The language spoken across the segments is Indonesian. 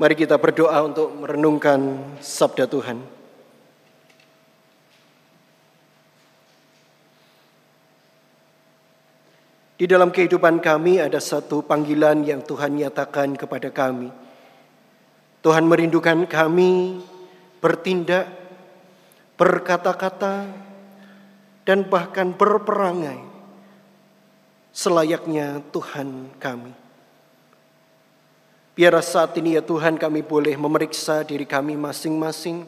Mari kita berdoa untuk merenungkan sabda Tuhan. Di dalam kehidupan kami ada satu panggilan yang Tuhan nyatakan kepada kami. Tuhan merindukan kami bertindak, berkata-kata, dan bahkan berperangai selayaknya Tuhan kami. Biar saat ini ya Tuhan kami boleh memeriksa diri kami masing-masing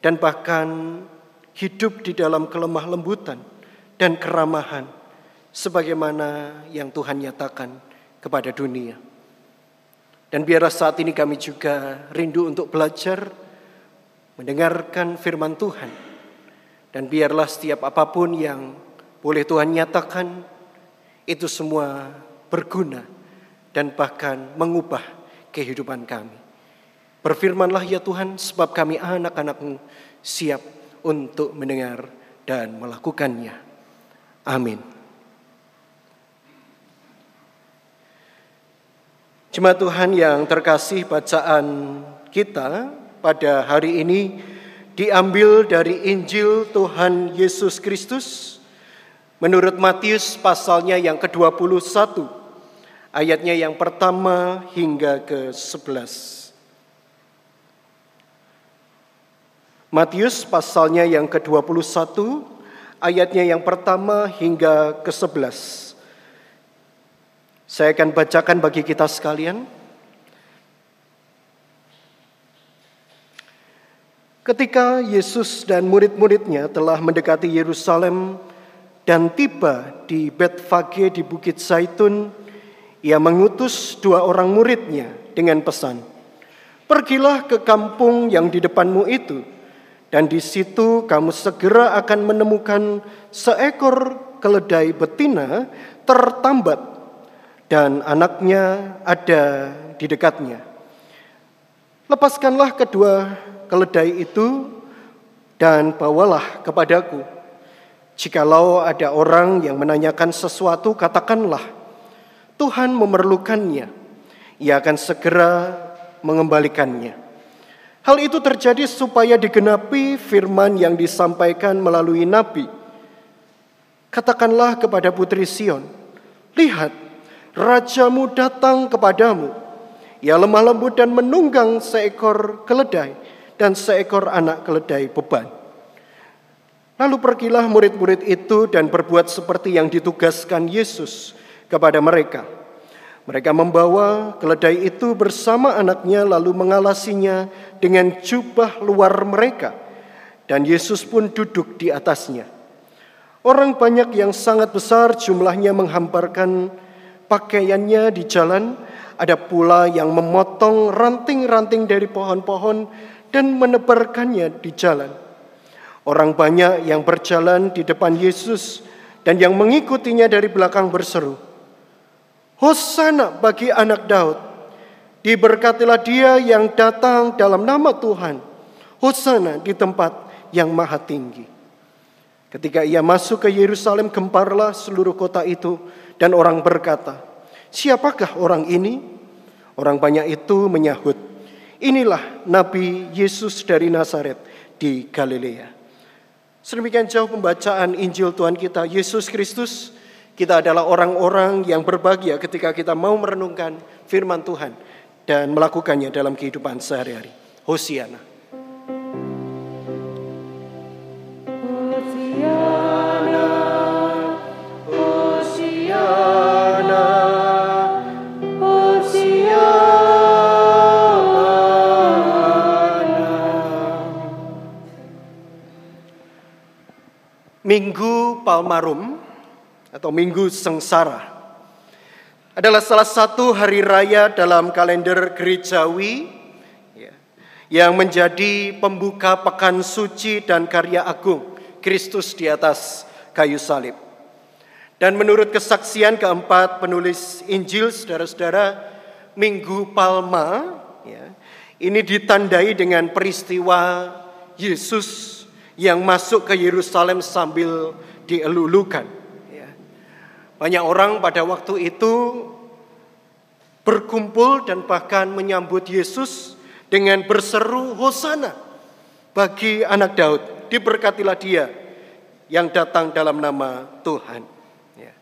dan bahkan hidup di dalam kelemah lembutan dan keramahan sebagaimana yang Tuhan nyatakan kepada dunia. Dan biar saat ini kami juga rindu untuk belajar mendengarkan firman Tuhan. Dan biarlah setiap apa pun yang boleh Tuhan nyatakan itu semua berguna dan bahkan mengubah kehidupan kami. Berfirmanlah ya Tuhan sebab kami anak-anakmu siap untuk mendengar dan melakukannya. Amin. Jemaat Tuhan yang terkasih bacaan kita pada hari ini diambil dari Injil Tuhan Yesus Kristus menurut Matius pasalnya yang ke-21 ayatnya yang pertama hingga ke-11. Matius pasalnya yang ke-21 ayatnya yang pertama hingga ke-11. Saya akan bacakan bagi kita sekalian. Ketika Yesus dan murid-muridnya telah mendekati Yerusalem dan tiba di Betfage di Bukit Zaitun, ia mengutus dua orang muridnya dengan pesan, Pergilah ke kampung yang di depanmu itu, dan di situ kamu segera akan menemukan seekor keledai betina tertambat, dan anaknya ada di dekatnya. Lepaskanlah kedua keledai itu dan bawalah kepadaku. Jikalau ada orang yang menanyakan sesuatu, katakanlah, Tuhan memerlukannya, ia akan segera mengembalikannya. Hal itu terjadi supaya digenapi firman yang disampaikan melalui nabi. Katakanlah kepada putri Sion, lihat, rajamu datang kepadamu. Ia lemah lembut dan menunggang seekor keledai dan seekor anak keledai beban. Lalu pergilah murid-murid itu dan berbuat seperti yang ditugaskan Yesus kepada mereka. Mereka membawa keledai itu bersama anaknya lalu mengalasinya dengan jubah luar mereka. Dan Yesus pun duduk di atasnya. Orang banyak yang sangat besar jumlahnya menghamparkan pakaiannya di jalan. Ada pula yang memotong ranting-ranting dari pohon-pohon dan menebarkannya di jalan. Orang banyak yang berjalan di depan Yesus dan yang mengikutinya dari belakang berseru, Hosana bagi anak Daud. Diberkatilah dia yang datang dalam nama Tuhan. Hosana di tempat yang maha tinggi. Ketika ia masuk ke Yerusalem, gemparlah seluruh kota itu. Dan orang berkata, siapakah orang ini? Orang banyak itu menyahut, inilah Nabi Yesus dari Nazaret di Galilea. Sedemikian jauh pembacaan Injil Tuhan kita, Yesus Kristus, kita adalah orang-orang yang berbahagia ketika kita mau merenungkan firman Tuhan dan melakukannya dalam kehidupan sehari-hari. Hosiana. Minggu Palmarum atau Minggu Sengsara adalah salah satu hari raya dalam kalender gerejawi ya, yang menjadi pembuka pekan suci dan karya agung Kristus di atas kayu salib. Dan menurut kesaksian keempat penulis Injil, saudara-saudara, Minggu Palma ya, ini ditandai dengan peristiwa Yesus yang masuk ke Yerusalem sambil dielulukan. Banyak orang pada waktu itu berkumpul dan bahkan menyambut Yesus dengan berseru hosana bagi anak Daud. Diberkatilah dia yang datang dalam nama Tuhan. Ya.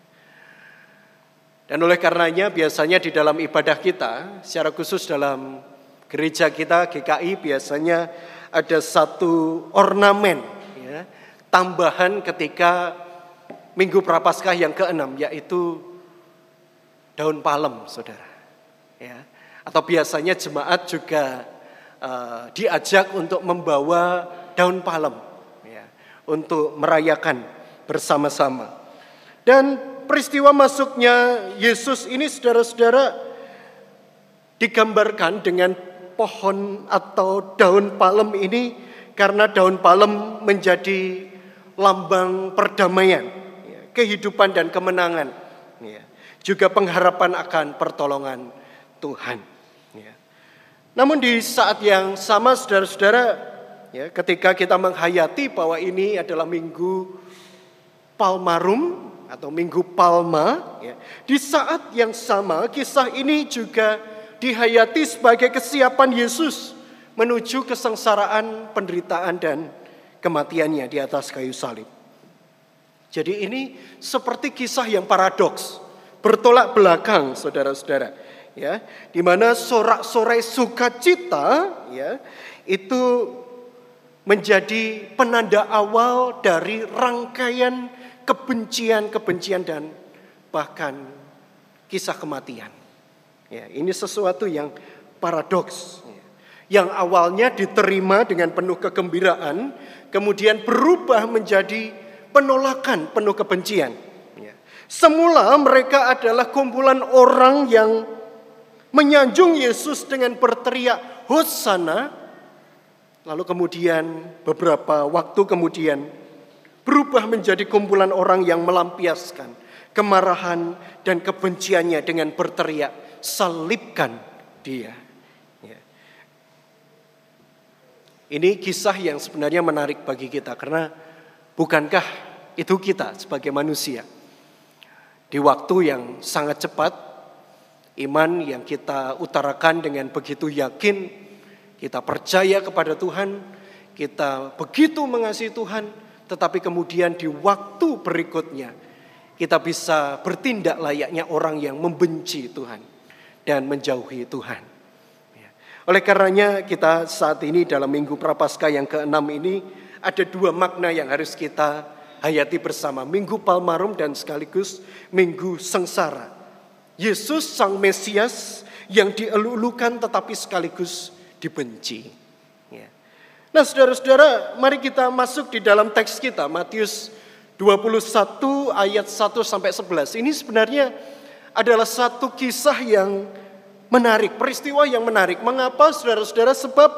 Dan oleh karenanya biasanya di dalam ibadah kita, secara khusus dalam gereja kita GKI biasanya ada satu ornamen ya, tambahan ketika Minggu Prapaskah yang keenam yaitu daun palem, saudara. Ya. Atau biasanya jemaat juga uh, diajak untuk membawa daun palem ya, untuk merayakan bersama-sama. Dan peristiwa masuknya Yesus ini saudara-saudara digambarkan dengan pohon atau daun palem ini karena daun palem menjadi lambang perdamaian, kehidupan dan kemenangan, ya, juga pengharapan akan pertolongan Tuhan. Ya. Namun di saat yang sama saudara-saudara, ya, ketika kita menghayati bahwa ini adalah minggu Palmarum atau minggu Palma, ya, di saat yang sama kisah ini juga dihayati sebagai kesiapan Yesus menuju kesengsaraan, penderitaan dan kematiannya di atas kayu salib. Jadi ini seperti kisah yang paradoks, bertolak belakang saudara-saudara ya di mana sorak-sorai sukacita ya itu menjadi penanda awal dari rangkaian kebencian-kebencian dan bahkan kisah kematian. Ya, ini sesuatu yang paradoks. Ya. Yang awalnya diterima dengan penuh kegembiraan, kemudian berubah menjadi penolakan penuh kebencian. Ya. Semula mereka adalah kumpulan orang yang menyanjung Yesus dengan berteriak Hosana. Lalu kemudian beberapa waktu kemudian berubah menjadi kumpulan orang yang melampiaskan kemarahan dan kebenciannya dengan berteriak salibkan dia. Ya. Ini kisah yang sebenarnya menarik bagi kita karena bukankah itu kita sebagai manusia di waktu yang sangat cepat Iman yang kita utarakan dengan begitu yakin, kita percaya kepada Tuhan, kita begitu mengasihi Tuhan, tetapi kemudian di waktu berikutnya kita bisa bertindak layaknya orang yang membenci Tuhan dan menjauhi Tuhan. Ya. Oleh karenanya kita saat ini dalam Minggu Prapaskah yang keenam ini ada dua makna yang harus kita hayati bersama. Minggu Palmarum dan sekaligus Minggu Sengsara. Yesus sang Mesias yang dielulukan tetapi sekaligus dibenci. Ya. Nah saudara-saudara mari kita masuk di dalam teks kita Matius 21 ayat 1 sampai 11. Ini sebenarnya adalah satu kisah yang menarik, peristiwa yang menarik. Mengapa saudara-saudara? Sebab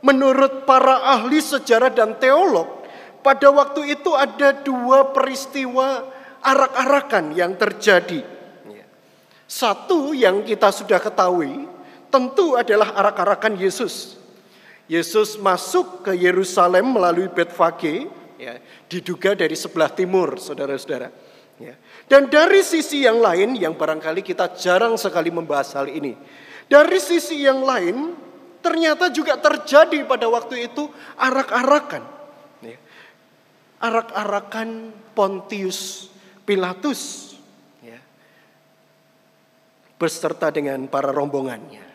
menurut para ahli sejarah dan teolog, pada waktu itu ada dua peristiwa arak-arakan yang terjadi. Satu yang kita sudah ketahui tentu adalah arak-arakan Yesus. Yesus masuk ke Yerusalem melalui Betfage, ya, diduga dari sebelah timur, saudara-saudara. Ya. Dan dari sisi yang lain, yang barangkali kita jarang sekali membahas hal ini. Dari sisi yang lain, ternyata juga terjadi pada waktu itu arak-arakan. Ya. Arak-arakan Pontius Pilatus beserta dengan para rombongannya.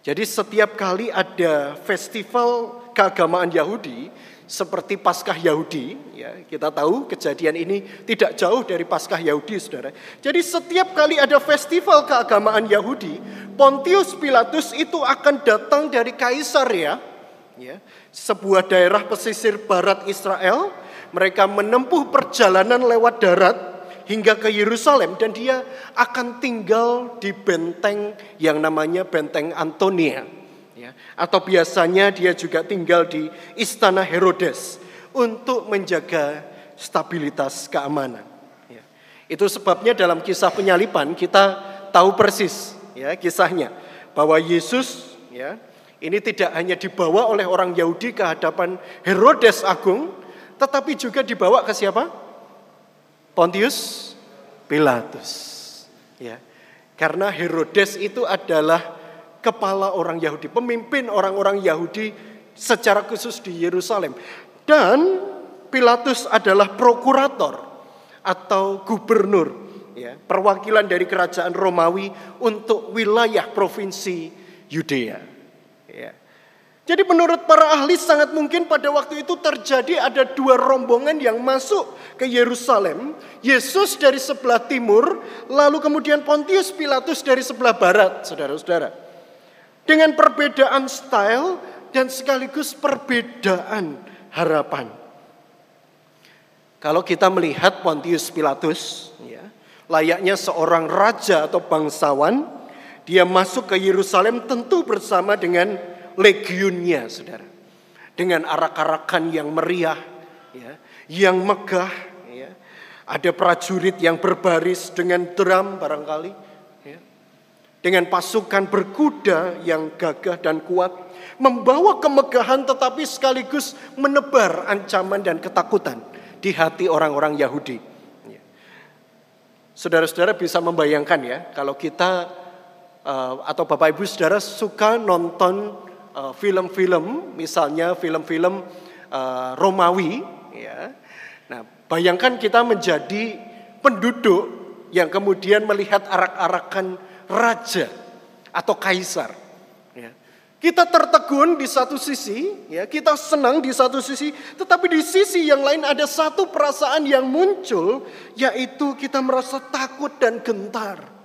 Jadi setiap kali ada festival keagamaan Yahudi seperti Paskah Yahudi, ya kita tahu kejadian ini tidak jauh dari Paskah Yahudi, saudara. Jadi setiap kali ada festival keagamaan Yahudi, Pontius Pilatus itu akan datang dari Kaisar ya, ya sebuah daerah pesisir barat Israel. Mereka menempuh perjalanan lewat darat hingga ke Yerusalem dan dia akan tinggal di benteng yang namanya benteng Antonia. Ya, atau biasanya dia juga tinggal di istana Herodes untuk menjaga stabilitas keamanan. Ya. Itu sebabnya dalam kisah penyalipan kita tahu persis ya kisahnya bahwa Yesus ya ini tidak hanya dibawa oleh orang Yahudi ke hadapan Herodes Agung, tetapi juga dibawa ke siapa? Pontius Pilatus. Ya. Karena Herodes itu adalah kepala orang Yahudi, pemimpin orang-orang Yahudi secara khusus di Yerusalem. Dan Pilatus adalah prokurator atau gubernur, ya, perwakilan dari kerajaan Romawi untuk wilayah provinsi Yudea. Ya. Jadi menurut para ahli sangat mungkin pada waktu itu terjadi ada dua rombongan yang masuk ke Yerusalem. Yesus dari sebelah timur, lalu kemudian Pontius Pilatus dari sebelah barat, saudara-saudara. Dengan perbedaan style dan sekaligus perbedaan harapan. Kalau kita melihat Pontius Pilatus, ya, layaknya seorang raja atau bangsawan, dia masuk ke Yerusalem tentu bersama dengan legionnya, saudara. Dengan arak-arakan yang meriah, ya, yang megah, ya. ada prajurit yang berbaris dengan drum barangkali, ya. dengan pasukan berkuda yang gagah dan kuat, membawa kemegahan tetapi sekaligus menebar ancaman dan ketakutan di hati orang-orang Yahudi. Ya. Saudara-saudara bisa membayangkan ya, kalau kita uh, atau Bapak Ibu Saudara suka nonton Eh, film-film, misalnya film-film uh, Romawi, ya. Nah, bayangkan kita menjadi penduduk yang kemudian melihat arak-arakan raja atau kaisar. Ya. Kita tertegun di satu sisi, ya, kita senang di satu sisi, tetapi di sisi yang lain ada satu perasaan yang muncul, yaitu kita merasa takut dan gentar.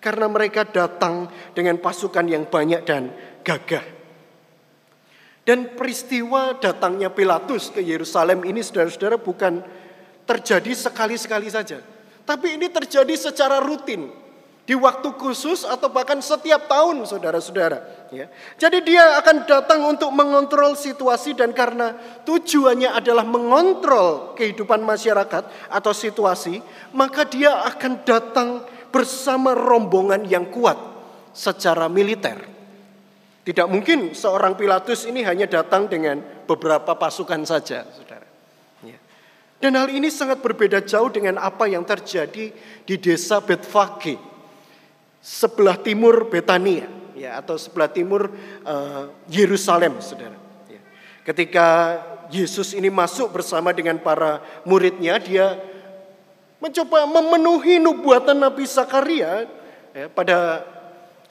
Karena mereka datang dengan pasukan yang banyak dan gagah. Dan peristiwa datangnya Pilatus ke Yerusalem ini saudara-saudara bukan terjadi sekali-sekali saja. Tapi ini terjadi secara rutin. Di waktu khusus atau bahkan setiap tahun saudara-saudara. Ya. Jadi dia akan datang untuk mengontrol situasi dan karena tujuannya adalah mengontrol kehidupan masyarakat atau situasi. Maka dia akan datang bersama rombongan yang kuat secara militer. Tidak mungkin seorang Pilatus ini hanya datang dengan beberapa pasukan saja, saudara. Ya. Dan hal ini sangat berbeda jauh dengan apa yang terjadi di desa Betfage, sebelah timur Betania, ya atau sebelah timur uh, Yerusalem, saudara. Ya. Ketika Yesus ini masuk bersama dengan para muridnya, dia mencoba memenuhi nubuatan Nabi Zakaria ya, pada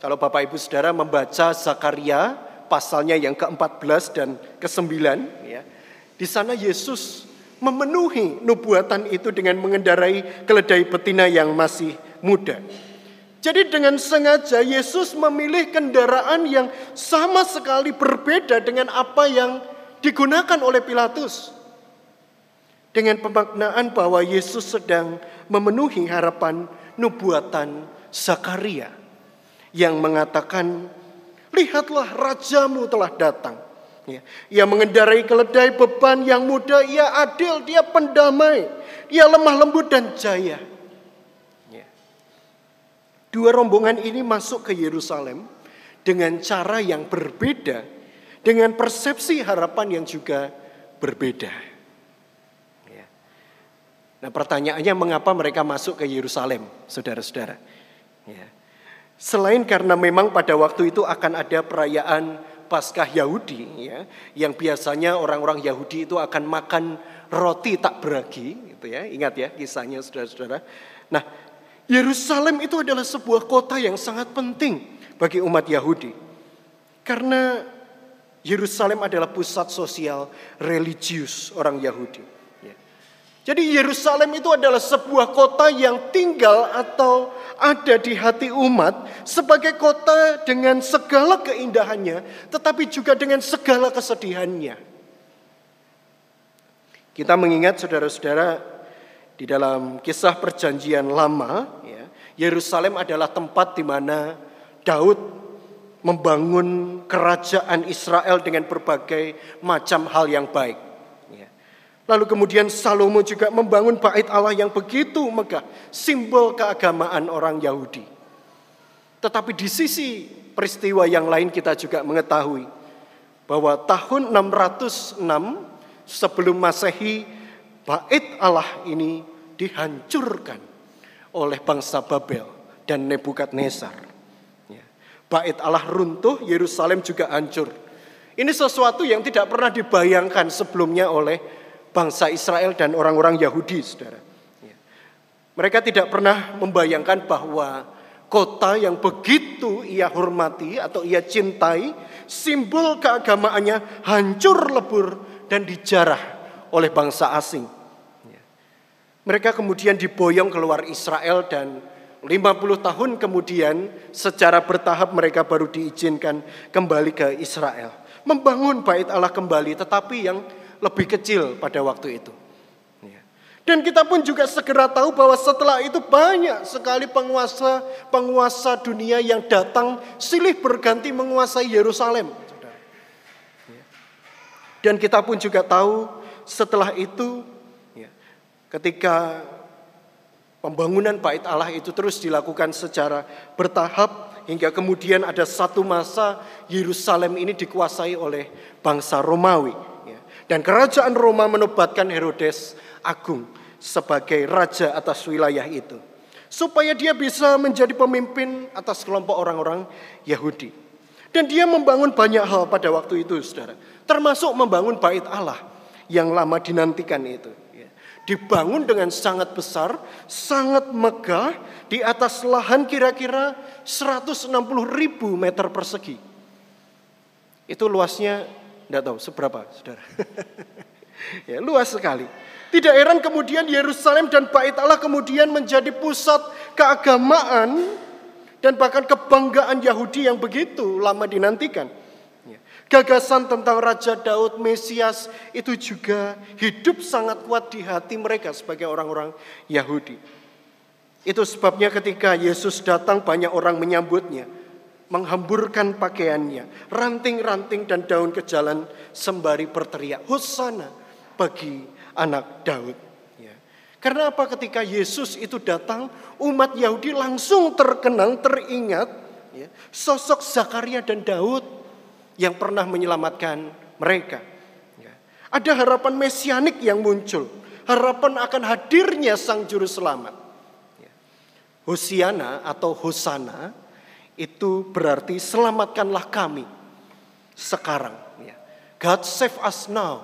kalau Bapak Ibu Saudara membaca Zakaria pasalnya yang ke-14 dan ke-9 ya. Di sana Yesus memenuhi nubuatan itu dengan mengendarai keledai betina yang masih muda. Jadi dengan sengaja Yesus memilih kendaraan yang sama sekali berbeda dengan apa yang digunakan oleh Pilatus. Dengan pemaknaan bahwa Yesus sedang memenuhi harapan nubuatan Zakaria yang mengatakan, lihatlah rajamu telah datang. Ya, ia mengendarai keledai beban yang muda, ia adil, dia pendamai, ia lemah lembut dan jaya. Ya. Dua rombongan ini masuk ke Yerusalem dengan cara yang berbeda, dengan persepsi harapan yang juga berbeda. Nah pertanyaannya mengapa mereka masuk ke Yerusalem, saudara-saudara? Ya. Selain karena memang pada waktu itu akan ada perayaan Paskah Yahudi ya, yang biasanya orang-orang Yahudi itu akan makan roti tak beragi gitu ya. Ingat ya kisahnya Saudara-saudara. Nah, Yerusalem itu adalah sebuah kota yang sangat penting bagi umat Yahudi. Karena Yerusalem adalah pusat sosial religius orang Yahudi. Jadi Yerusalem itu adalah sebuah kota yang tinggal atau ada di hati umat sebagai kota dengan segala keindahannya, tetapi juga dengan segala kesedihannya. Kita mengingat saudara-saudara di dalam kisah perjanjian lama, ya, Yerusalem adalah tempat di mana Daud membangun kerajaan Israel dengan berbagai macam hal yang baik. Lalu kemudian Salomo juga membangun bait Allah yang begitu megah, simbol keagamaan orang Yahudi. Tetapi di sisi peristiwa yang lain kita juga mengetahui bahwa tahun 606 sebelum Masehi bait Allah ini dihancurkan oleh bangsa Babel dan Nebukadnezar. Ya. Bait Allah runtuh, Yerusalem juga hancur. Ini sesuatu yang tidak pernah dibayangkan sebelumnya oleh bangsa Israel dan orang-orang Yahudi, saudara. Ya. Mereka tidak pernah membayangkan bahwa kota yang begitu ia hormati atau ia cintai, simbol keagamaannya hancur lebur dan dijarah oleh bangsa asing. Ya. Mereka kemudian diboyong keluar Israel dan 50 tahun kemudian secara bertahap mereka baru diizinkan kembali ke Israel. Membangun bait Allah kembali tetapi yang lebih kecil pada waktu itu. Ya. Dan kita pun juga segera tahu bahwa setelah itu banyak sekali penguasa-penguasa dunia yang datang silih berganti menguasai Yerusalem. Ya. Dan kita pun juga tahu setelah itu ya, ketika Pembangunan bait Allah itu terus dilakukan secara bertahap hingga kemudian ada satu masa Yerusalem ini dikuasai oleh bangsa Romawi. Ya. Dan kerajaan Roma menobatkan Herodes Agung sebagai raja atas wilayah itu. Supaya dia bisa menjadi pemimpin atas kelompok orang-orang Yahudi. Dan dia membangun banyak hal pada waktu itu saudara. Termasuk membangun bait Allah yang lama dinantikan itu dibangun dengan sangat besar, sangat megah di atas lahan kira-kira 160 ribu meter persegi. Itu luasnya, tidak tahu seberapa, saudara. ya, luas sekali. Tidak heran kemudian Yerusalem dan Bait Allah kemudian menjadi pusat keagamaan dan bahkan kebanggaan Yahudi yang begitu lama dinantikan. Gagasan tentang Raja Daud, Mesias itu juga hidup sangat kuat di hati mereka sebagai orang-orang Yahudi. Itu sebabnya ketika Yesus datang banyak orang menyambutnya. Menghamburkan pakaiannya, ranting-ranting dan daun ke jalan sembari berteriak, Hosana bagi anak Daud. Ya. Karena apa ketika Yesus itu datang, umat Yahudi langsung terkenang, teringat ya, sosok Zakaria dan Daud yang pernah menyelamatkan mereka. Ya. Ada harapan mesianik yang muncul. Harapan akan hadirnya sang juru selamat. Ya. Hosiana atau Hosana itu berarti selamatkanlah kami sekarang. Ya. God save us now.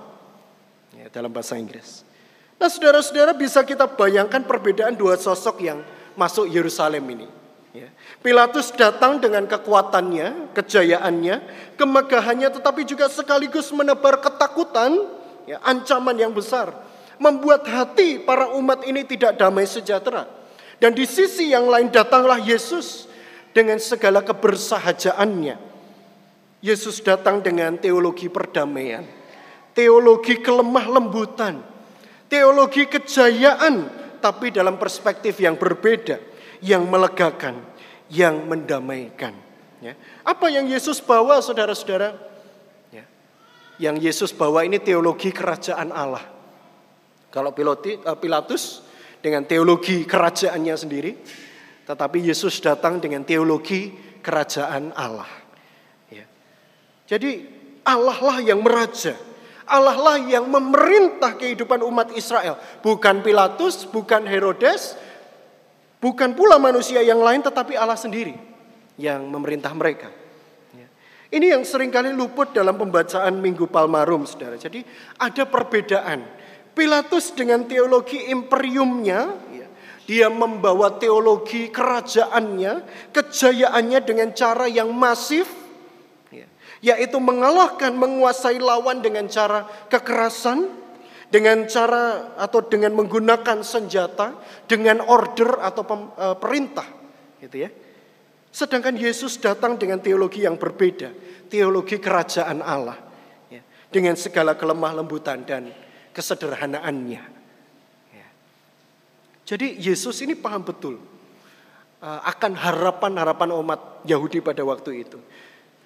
dalam bahasa Inggris. Nah saudara-saudara bisa kita bayangkan perbedaan dua sosok yang masuk Yerusalem ini. Ya. Pilatus datang dengan kekuatannya, kejayaannya, kemegahannya, tetapi juga sekaligus menebar ketakutan, ya, ancaman yang besar, membuat hati para umat ini tidak damai sejahtera. Dan di sisi yang lain datanglah Yesus dengan segala kebersahajaannya. Yesus datang dengan teologi perdamaian, teologi kelemah lembutan, teologi kejayaan, tapi dalam perspektif yang berbeda yang melegakan, yang mendamaikan. Ya. Apa yang Yesus bawa saudara-saudara? Ya. Yang Yesus bawa ini teologi kerajaan Allah. Kalau uh, Pilatus dengan teologi kerajaannya sendiri, tetapi Yesus datang dengan teologi kerajaan Allah. Ya. Jadi Allah lah yang meraja. Allah lah yang memerintah kehidupan umat Israel. Bukan Pilatus, bukan Herodes, Bukan pula manusia yang lain tetapi Allah sendiri yang memerintah mereka. Ya. Ini yang sering kali luput dalam pembacaan Minggu Palmarum, saudara. Jadi ada perbedaan. Pilatus dengan teologi imperiumnya, ya, dia membawa teologi kerajaannya, kejayaannya dengan cara yang masif, ya, yaitu mengalahkan, menguasai lawan dengan cara kekerasan, dengan cara atau dengan menggunakan senjata, dengan order atau e, perintah, gitu ya. Sedangkan Yesus datang dengan teologi yang berbeda, teologi kerajaan Allah, ya, dengan segala kelemah lembutan dan kesederhanaannya. Jadi Yesus ini paham betul uh, akan harapan-harapan umat Yahudi pada waktu itu.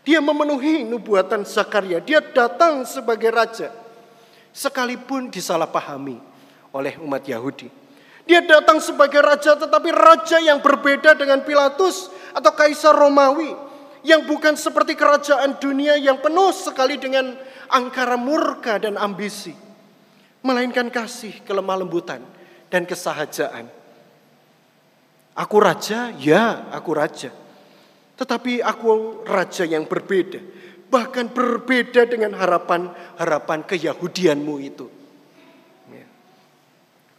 Dia memenuhi nubuatan Zakaria, dia datang sebagai raja sekalipun disalahpahami oleh umat Yahudi. Dia datang sebagai raja tetapi raja yang berbeda dengan Pilatus atau kaisar Romawi yang bukan seperti kerajaan dunia yang penuh sekali dengan angkara murka dan ambisi. Melainkan kasih, kelemah lembutan dan kesahajaan. Aku raja, ya aku raja. Tetapi aku raja yang berbeda. Bahkan berbeda dengan harapan-harapan keyahudianmu itu. Ya.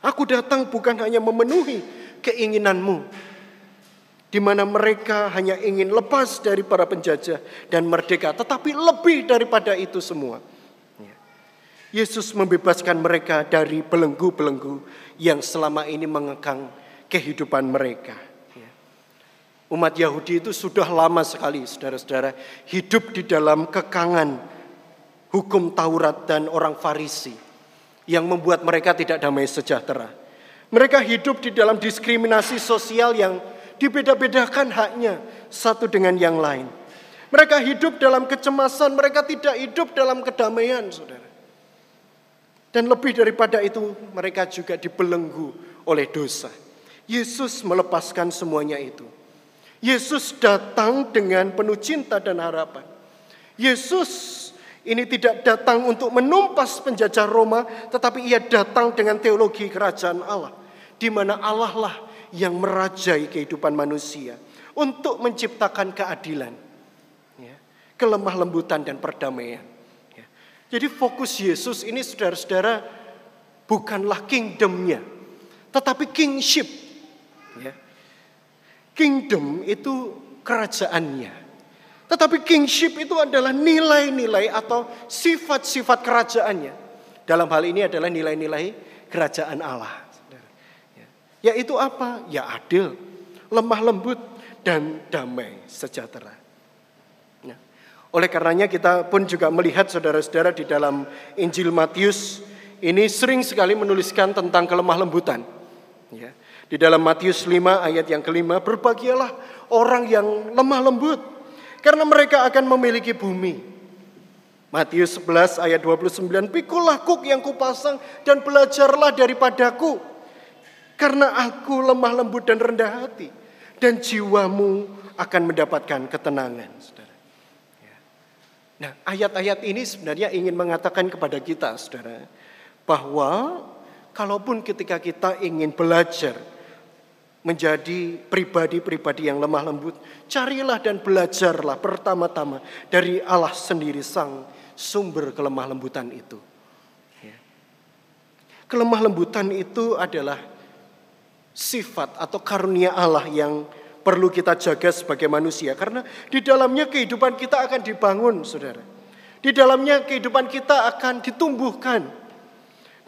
Aku datang bukan hanya memenuhi keinginanmu. Di mana mereka hanya ingin lepas dari para penjajah dan merdeka. Tetapi lebih daripada itu semua. Yesus membebaskan mereka dari belenggu-belenggu yang selama ini mengekang kehidupan mereka. Ya. Umat Yahudi itu sudah lama sekali, saudara-saudara, hidup di dalam kekangan hukum Taurat dan orang Farisi yang membuat mereka tidak damai sejahtera. Mereka hidup di dalam diskriminasi sosial yang dibeda-bedakan haknya satu dengan yang lain. Mereka hidup dalam kecemasan, mereka tidak hidup dalam kedamaian, saudara. Dan lebih daripada itu, mereka juga dibelenggu oleh dosa. Yesus melepaskan semuanya itu. Yesus datang dengan penuh cinta dan harapan. Yesus ini tidak datang untuk menumpas penjajah Roma, tetapi ia datang dengan teologi kerajaan Allah, di mana Allah lah yang merajai kehidupan manusia untuk menciptakan keadilan, ya, kelemah lembutan dan perdamaian. Jadi fokus Yesus ini saudara-saudara bukanlah kingdomnya, tetapi kingship Ya. Kingdom itu kerajaannya. Tetapi kingship itu adalah nilai-nilai atau sifat-sifat kerajaannya. Dalam hal ini adalah nilai-nilai kerajaan Allah. Ya. Yaitu apa? Ya adil, lemah lembut, dan damai sejahtera. Oleh karenanya kita pun juga melihat saudara-saudara di dalam Injil Matius ini sering sekali menuliskan tentang kelemah lembutan. Ya. Di dalam Matius 5 ayat yang kelima, berbahagialah orang yang lemah lembut, karena mereka akan memiliki bumi. Matius 11 ayat 29, pikulah kuk yang kupasang dan belajarlah daripadaku. Karena aku lemah lembut dan rendah hati. Dan jiwamu akan mendapatkan ketenangan. Nah ayat-ayat ini sebenarnya ingin mengatakan kepada kita saudara. Bahwa kalaupun ketika kita ingin belajar menjadi pribadi-pribadi yang lemah lembut, carilah dan belajarlah pertama-tama dari Allah sendiri sang sumber kelemah lembutan itu. Ya. Kelemah lembutan itu adalah sifat atau karunia Allah yang perlu kita jaga sebagai manusia karena di dalamnya kehidupan kita akan dibangun, Saudara. Di dalamnya kehidupan kita akan ditumbuhkan.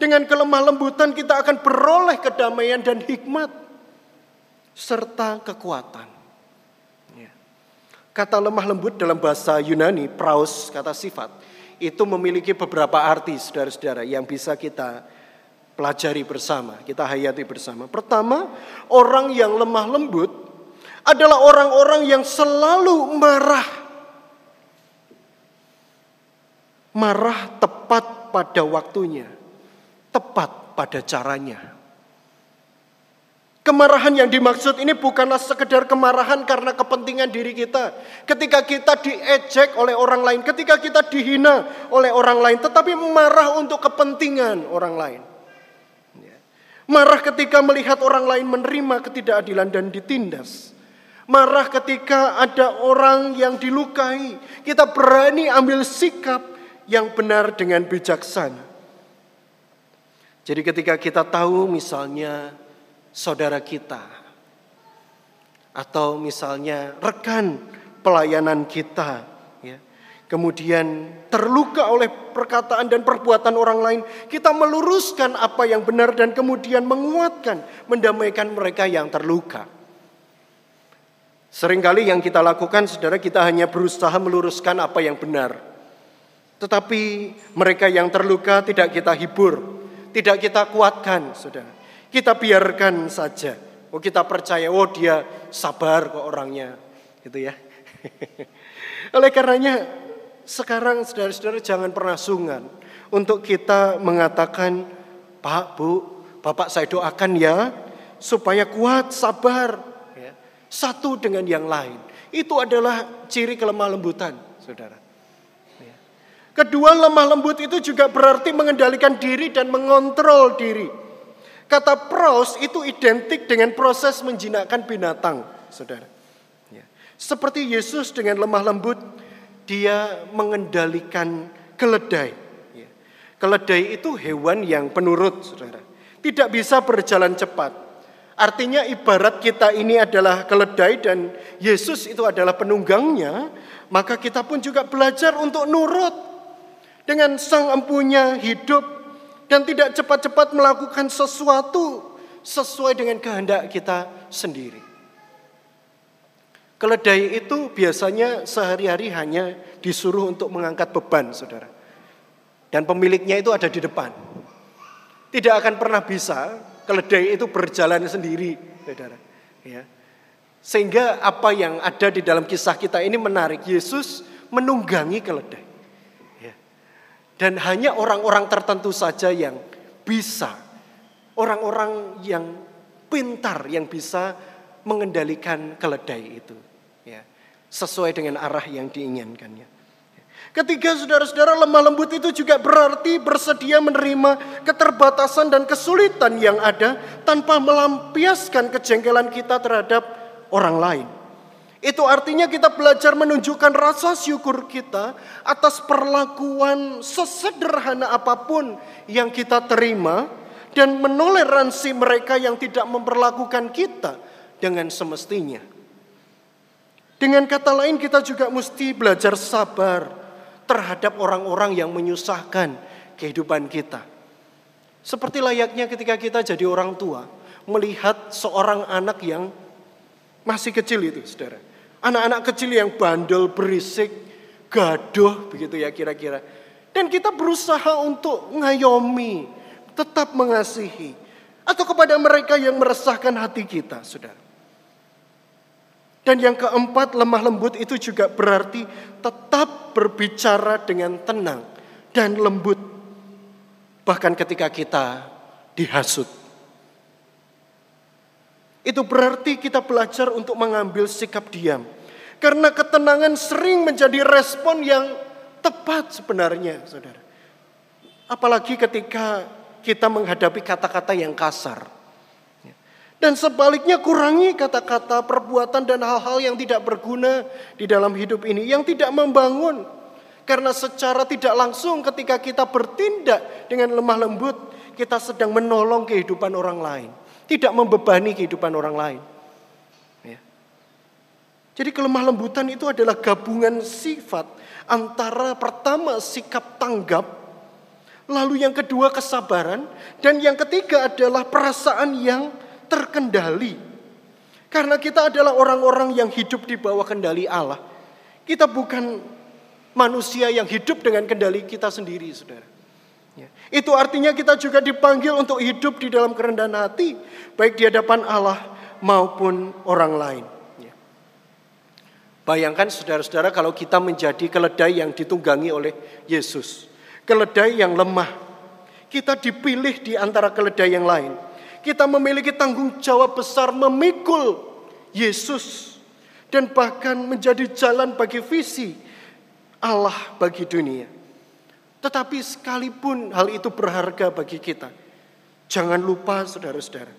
Dengan kelemah lembutan kita akan beroleh kedamaian dan hikmat serta kekuatan. Ya. Kata lemah lembut dalam bahasa Yunani, praus, kata sifat, itu memiliki beberapa arti saudara-saudara yang bisa kita pelajari bersama, kita hayati bersama. Pertama, orang yang lemah lembut adalah orang-orang yang selalu marah. Marah tepat pada waktunya, tepat pada caranya. Kemarahan yang dimaksud ini bukanlah sekedar kemarahan karena kepentingan diri kita. Ketika kita diejek oleh orang lain, ketika kita dihina oleh orang lain, tetapi marah untuk kepentingan orang lain. Marah ketika melihat orang lain menerima ketidakadilan dan ditindas. Marah ketika ada orang yang dilukai. Kita berani ambil sikap yang benar dengan bijaksana. Jadi ketika kita tahu misalnya saudara kita, atau misalnya rekan pelayanan kita, ya, kemudian terluka oleh perkataan dan perbuatan orang lain, kita meluruskan apa yang benar dan kemudian menguatkan, mendamaikan mereka yang terluka. Seringkali yang kita lakukan, saudara, kita hanya berusaha meluruskan apa yang benar. Tetapi mereka yang terluka tidak kita hibur, tidak kita kuatkan, saudara. Kita biarkan saja. Oh kita percaya, oh dia sabar kok orangnya. Gitu ya. Oleh karenanya sekarang saudara-saudara jangan pernah sungan untuk kita mengatakan, Pak, Bu, Bapak saya doakan ya supaya kuat, sabar. Satu dengan yang lain. Itu adalah ciri kelemah lembutan, saudara. Ya. Kedua, lemah lembut itu juga berarti mengendalikan diri dan mengontrol diri. Kata pros itu identik dengan proses menjinakkan binatang, saudara. Ya. Seperti Yesus dengan lemah lembut, dia mengendalikan keledai. Ya. Keledai itu hewan yang penurut, saudara. Tidak bisa berjalan cepat. Artinya ibarat kita ini adalah keledai dan Yesus itu adalah penunggangnya, maka kita pun juga belajar untuk nurut dengan sang empunya hidup dan tidak cepat-cepat melakukan sesuatu sesuai dengan kehendak kita sendiri. Keledai itu biasanya sehari-hari hanya disuruh untuk mengangkat beban, saudara. Dan pemiliknya itu ada di depan. Tidak akan pernah bisa keledai itu berjalan sendiri, saudara. Ya. Sehingga apa yang ada di dalam kisah kita ini menarik. Yesus menunggangi keledai. Dan hanya orang-orang tertentu saja yang bisa, orang-orang yang pintar yang bisa mengendalikan keledai itu. Ya, sesuai dengan arah yang diinginkannya. Ketiga saudara-saudara lemah lembut itu juga berarti bersedia menerima keterbatasan dan kesulitan yang ada tanpa melampiaskan kejengkelan kita terhadap orang lain. Itu artinya kita belajar menunjukkan rasa syukur kita atas perlakuan sesederhana apa pun yang kita terima dan menoleransi mereka yang tidak memperlakukan kita dengan semestinya. Dengan kata lain kita juga mesti belajar sabar terhadap orang-orang yang menyusahkan kehidupan kita. Seperti layaknya ketika kita jadi orang tua, melihat seorang anak yang masih kecil itu, saudara Anak-anak kecil yang bandel, berisik, gaduh begitu ya kira-kira. Dan kita berusaha untuk ngayomi, tetap mengasihi. Atau kepada mereka yang meresahkan hati kita, saudara. Dan yang keempat, lemah lembut itu juga berarti tetap berbicara dengan tenang dan lembut. Bahkan ketika kita dihasut. Itu berarti kita belajar untuk mengambil sikap diam. Karena ketenangan sering menjadi respon yang tepat sebenarnya, saudara. Apalagi ketika kita menghadapi kata-kata yang kasar. Dan sebaliknya kurangi kata-kata, perbuatan dan hal-hal yang tidak berguna di dalam hidup ini. Yang tidak membangun. Karena secara tidak langsung ketika kita bertindak dengan lemah lembut. Kita sedang menolong kehidupan orang lain. Tidak membebani kehidupan orang lain. Jadi kelemah lembutan itu adalah gabungan sifat antara pertama sikap tanggap, lalu yang kedua kesabaran, dan yang ketiga adalah perasaan yang terkendali. Karena kita adalah orang-orang yang hidup di bawah kendali Allah. Kita bukan manusia yang hidup dengan kendali kita sendiri, saudara. Ya. Itu artinya kita juga dipanggil untuk hidup di dalam kerendahan hati, baik di hadapan Allah maupun orang lain. Bayangkan saudara-saudara kalau kita menjadi keledai yang ditunggangi oleh Yesus. Keledai yang lemah. Kita dipilih di antara keledai yang lain. Kita memiliki tanggung jawab besar memikul Yesus. Dan bahkan menjadi jalan bagi visi Allah bagi dunia. Tetapi sekalipun hal itu berharga bagi kita. Jangan lupa saudara-saudara.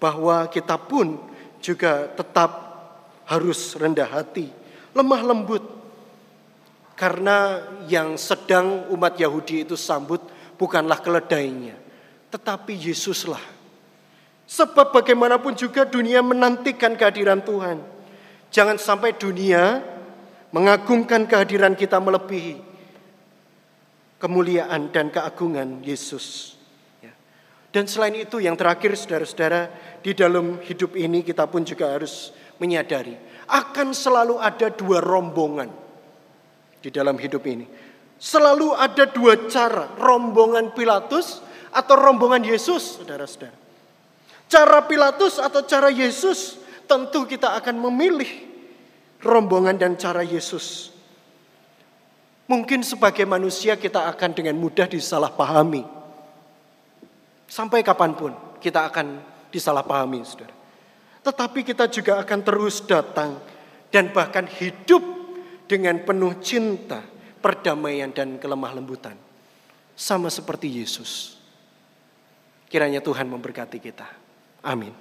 Bahwa kita pun juga tetap harus rendah hati lemah lembut. Karena yang sedang umat Yahudi itu sambut bukanlah keledainya, tetapi Yesuslah. Sebab bagaimanapun juga dunia menantikan kehadiran Tuhan. Jangan sampai dunia mengagungkan kehadiran kita melebihi kemuliaan dan keagungan Yesus. Ya. Dan selain itu yang terakhir saudara-saudara di dalam hidup ini kita pun juga harus menyadari akan selalu ada dua rombongan di dalam hidup ini. Selalu ada dua cara, rombongan Pilatus atau rombongan Yesus, saudara-saudara. Cara Pilatus atau cara Yesus, tentu kita akan memilih rombongan dan cara Yesus. Mungkin sebagai manusia kita akan dengan mudah disalahpahami. Sampai kapan pun kita akan disalahpahami, saudara. Tetapi kita juga akan terus datang dan bahkan hidup dengan penuh cinta, perdamaian dan kelemah lembutan. Sama seperti Yesus. Kiranya Tuhan memberkati kita. Amin.